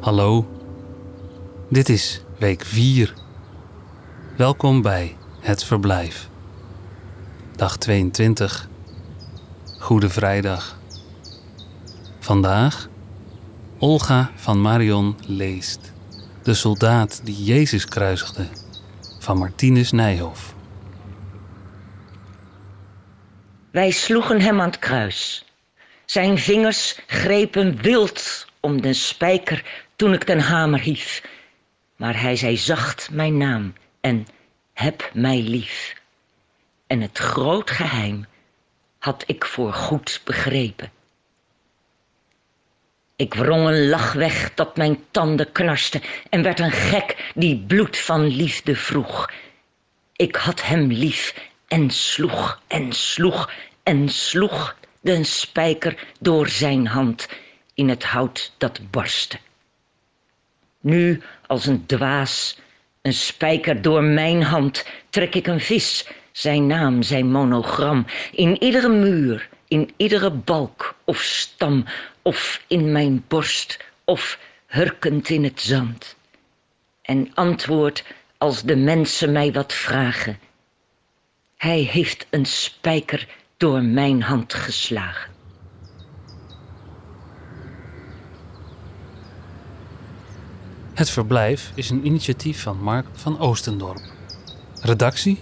Hallo, dit is week 4. Welkom bij Het Verblijf. Dag 22. Goede Vrijdag. Vandaag Olga van Marion leest De soldaat die Jezus kruisigde van Martinus Nijhoff. Wij sloegen hem aan het kruis. Zijn vingers grepen wild om den spijker toen ik den hamer hief. Maar hij zei zacht mijn naam en heb mij lief. En het groot geheim had ik voor goed begrepen. Ik wrong een lach weg dat mijn tanden knarsten en werd een gek die bloed van liefde vroeg. Ik had hem lief en sloeg en sloeg en sloeg den spijker door zijn hand in het hout dat barstte. Nu als een dwaas, een spijker door mijn hand, trek ik een vis, zijn naam, zijn monogram, in iedere muur, in iedere balk of stam, of in mijn borst, of hurkend in het zand. En antwoord als de mensen mij wat vragen. Hij heeft een spijker door mijn hand geslagen. Het Verblijf is een initiatief van Mark van Oostendorp. Redactie: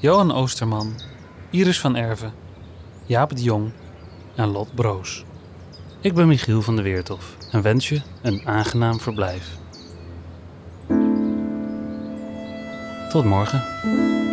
Johan Oosterman, Iris van Erven, Jaap de Jong en Lot Broos. Ik ben Michiel van der Weertof en wens je een aangenaam verblijf. Tot morgen.